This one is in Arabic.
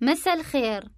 مساء الخير.